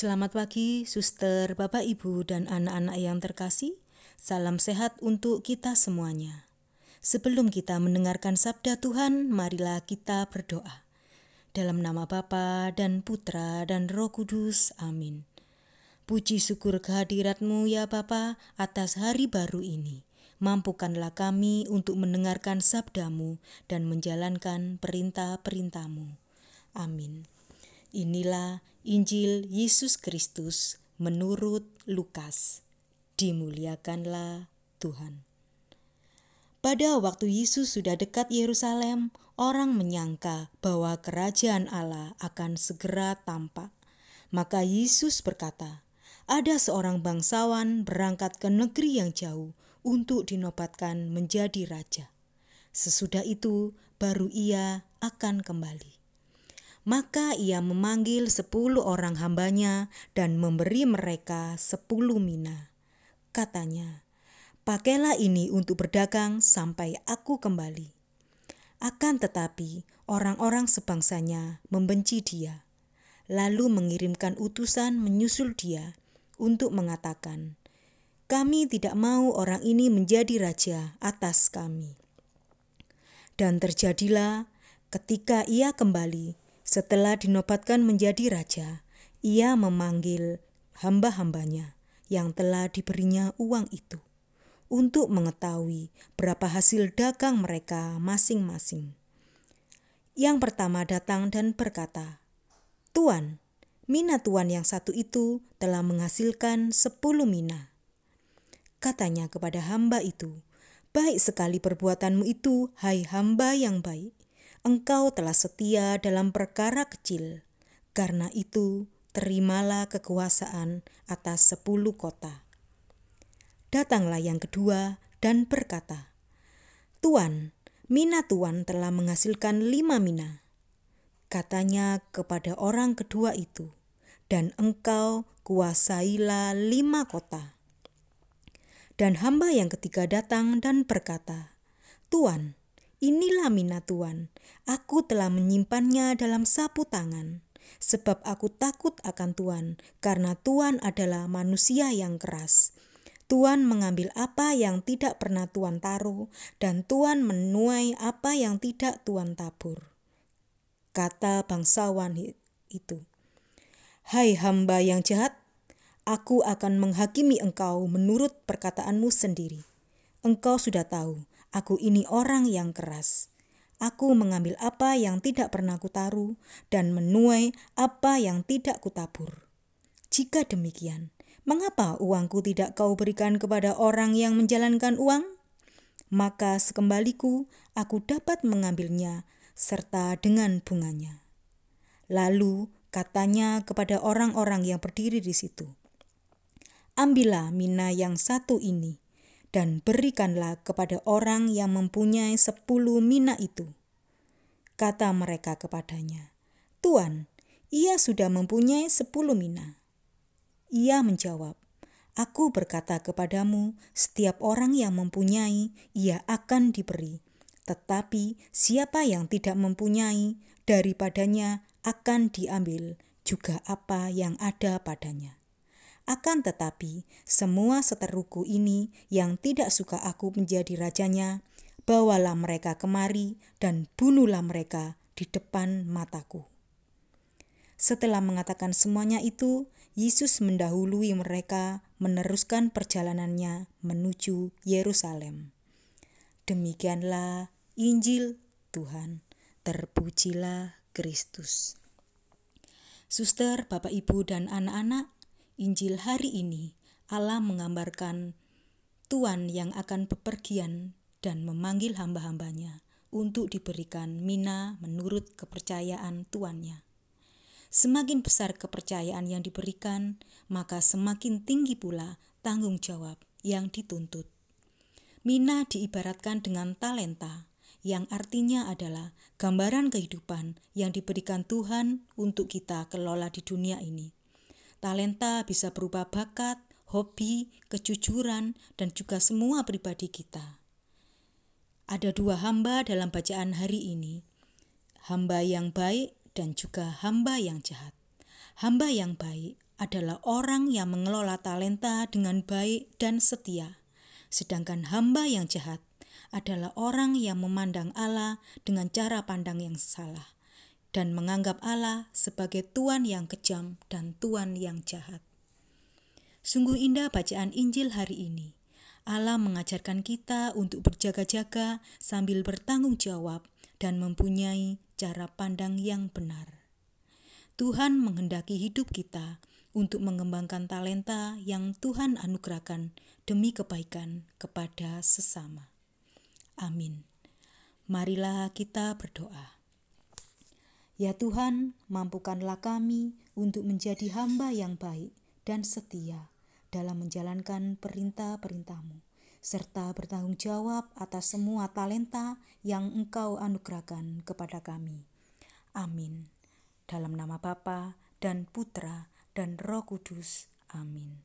Selamat pagi, suster, bapak, ibu, dan anak-anak yang terkasih. Salam sehat untuk kita semuanya. Sebelum kita mendengarkan sabda Tuhan, marilah kita berdoa. Dalam nama Bapa dan Putra dan Roh Kudus. Amin. Puji syukur kehadiratmu ya Bapa atas hari baru ini. Mampukanlah kami untuk mendengarkan sabdamu dan menjalankan perintah-perintahmu. Amin. Inilah Injil Yesus Kristus menurut Lukas. Dimuliakanlah Tuhan. Pada waktu Yesus sudah dekat Yerusalem, orang menyangka bahwa kerajaan Allah akan segera tampak. Maka Yesus berkata, "Ada seorang bangsawan berangkat ke negeri yang jauh untuk dinobatkan menjadi raja. Sesudah itu, baru ia akan kembali." Maka ia memanggil sepuluh orang hambanya dan memberi mereka sepuluh mina. Katanya, pakailah ini untuk berdagang sampai aku kembali. Akan tetapi, orang-orang sebangsanya membenci dia, lalu mengirimkan utusan menyusul dia untuk mengatakan, "Kami tidak mau orang ini menjadi raja atas kami." Dan terjadilah ketika ia kembali setelah dinobatkan menjadi raja, ia memanggil hamba-hambanya yang telah diberinya uang itu untuk mengetahui berapa hasil dagang mereka masing-masing. Yang pertama datang dan berkata, Tuan, mina tuan yang satu itu telah menghasilkan sepuluh mina. Katanya kepada hamba itu, Baik sekali perbuatanmu itu, hai hamba yang baik. Engkau telah setia dalam perkara kecil. Karena itu, terimalah kekuasaan atas sepuluh kota. Datanglah yang kedua dan berkata, Tuan, mina tuan telah menghasilkan lima mina. Katanya kepada orang kedua itu, dan engkau kuasailah lima kota. Dan hamba yang ketiga datang dan berkata, Tuan, inilah mina tuan, aku telah menyimpannya dalam sapu tangan sebab aku takut akan Tuhan, karena Tuhan adalah manusia yang keras. Tuhan mengambil apa yang tidak pernah Tuhan taruh, dan Tuhan menuai apa yang tidak Tuhan tabur. Kata bangsawan itu, Hai hamba yang jahat, aku akan menghakimi engkau menurut perkataanmu sendiri. Engkau sudah tahu, aku ini orang yang keras. Aku mengambil apa yang tidak pernah kutaruh dan menuai apa yang tidak kutabur. Jika demikian, mengapa uangku tidak kau berikan kepada orang yang menjalankan uang? Maka sekembaliku aku dapat mengambilnya serta dengan bunganya. Lalu katanya kepada orang-orang yang berdiri di situ, Ambillah mina yang satu ini dan berikanlah kepada orang yang mempunyai sepuluh mina itu. Kata mereka kepadanya, Tuan, ia sudah mempunyai sepuluh mina. Ia menjawab, Aku berkata kepadamu, setiap orang yang mempunyai, ia akan diberi. Tetapi siapa yang tidak mempunyai, daripadanya akan diambil juga apa yang ada padanya. Akan tetapi, semua seteruku ini yang tidak suka aku menjadi rajanya, bawalah mereka kemari dan bunuhlah mereka di depan mataku. Setelah mengatakan semuanya itu, Yesus mendahului mereka meneruskan perjalanannya menuju Yerusalem. Demikianlah Injil Tuhan. Terpujilah Kristus. Suster, Bapak, Ibu, dan anak-anak, Injil hari ini Allah menggambarkan Tuhan yang akan bepergian dan memanggil hamba-hambanya untuk diberikan mina menurut kepercayaan tuannya. Semakin besar kepercayaan yang diberikan, maka semakin tinggi pula tanggung jawab yang dituntut. Mina diibaratkan dengan talenta, yang artinya adalah gambaran kehidupan yang diberikan Tuhan untuk kita kelola di dunia ini. Talenta bisa berupa bakat, hobi, kejujuran, dan juga semua pribadi kita. Ada dua hamba dalam bacaan hari ini, hamba yang baik dan juga hamba yang jahat. Hamba yang baik adalah orang yang mengelola talenta dengan baik dan setia, sedangkan hamba yang jahat adalah orang yang memandang Allah dengan cara pandang yang salah dan menganggap Allah sebagai Tuhan yang kejam dan Tuhan yang jahat. Sungguh indah bacaan Injil hari ini. Allah mengajarkan kita untuk berjaga-jaga sambil bertanggung jawab dan mempunyai cara pandang yang benar. Tuhan menghendaki hidup kita untuk mengembangkan talenta yang Tuhan anugerahkan demi kebaikan kepada sesama. Amin. Marilah kita berdoa. Ya Tuhan, mampukanlah kami untuk menjadi hamba yang baik dan setia dalam menjalankan perintah-perintahmu, serta bertanggung jawab atas semua talenta yang Engkau anugerahkan kepada kami. Amin. Dalam nama Bapa dan Putra dan Roh Kudus. Amin.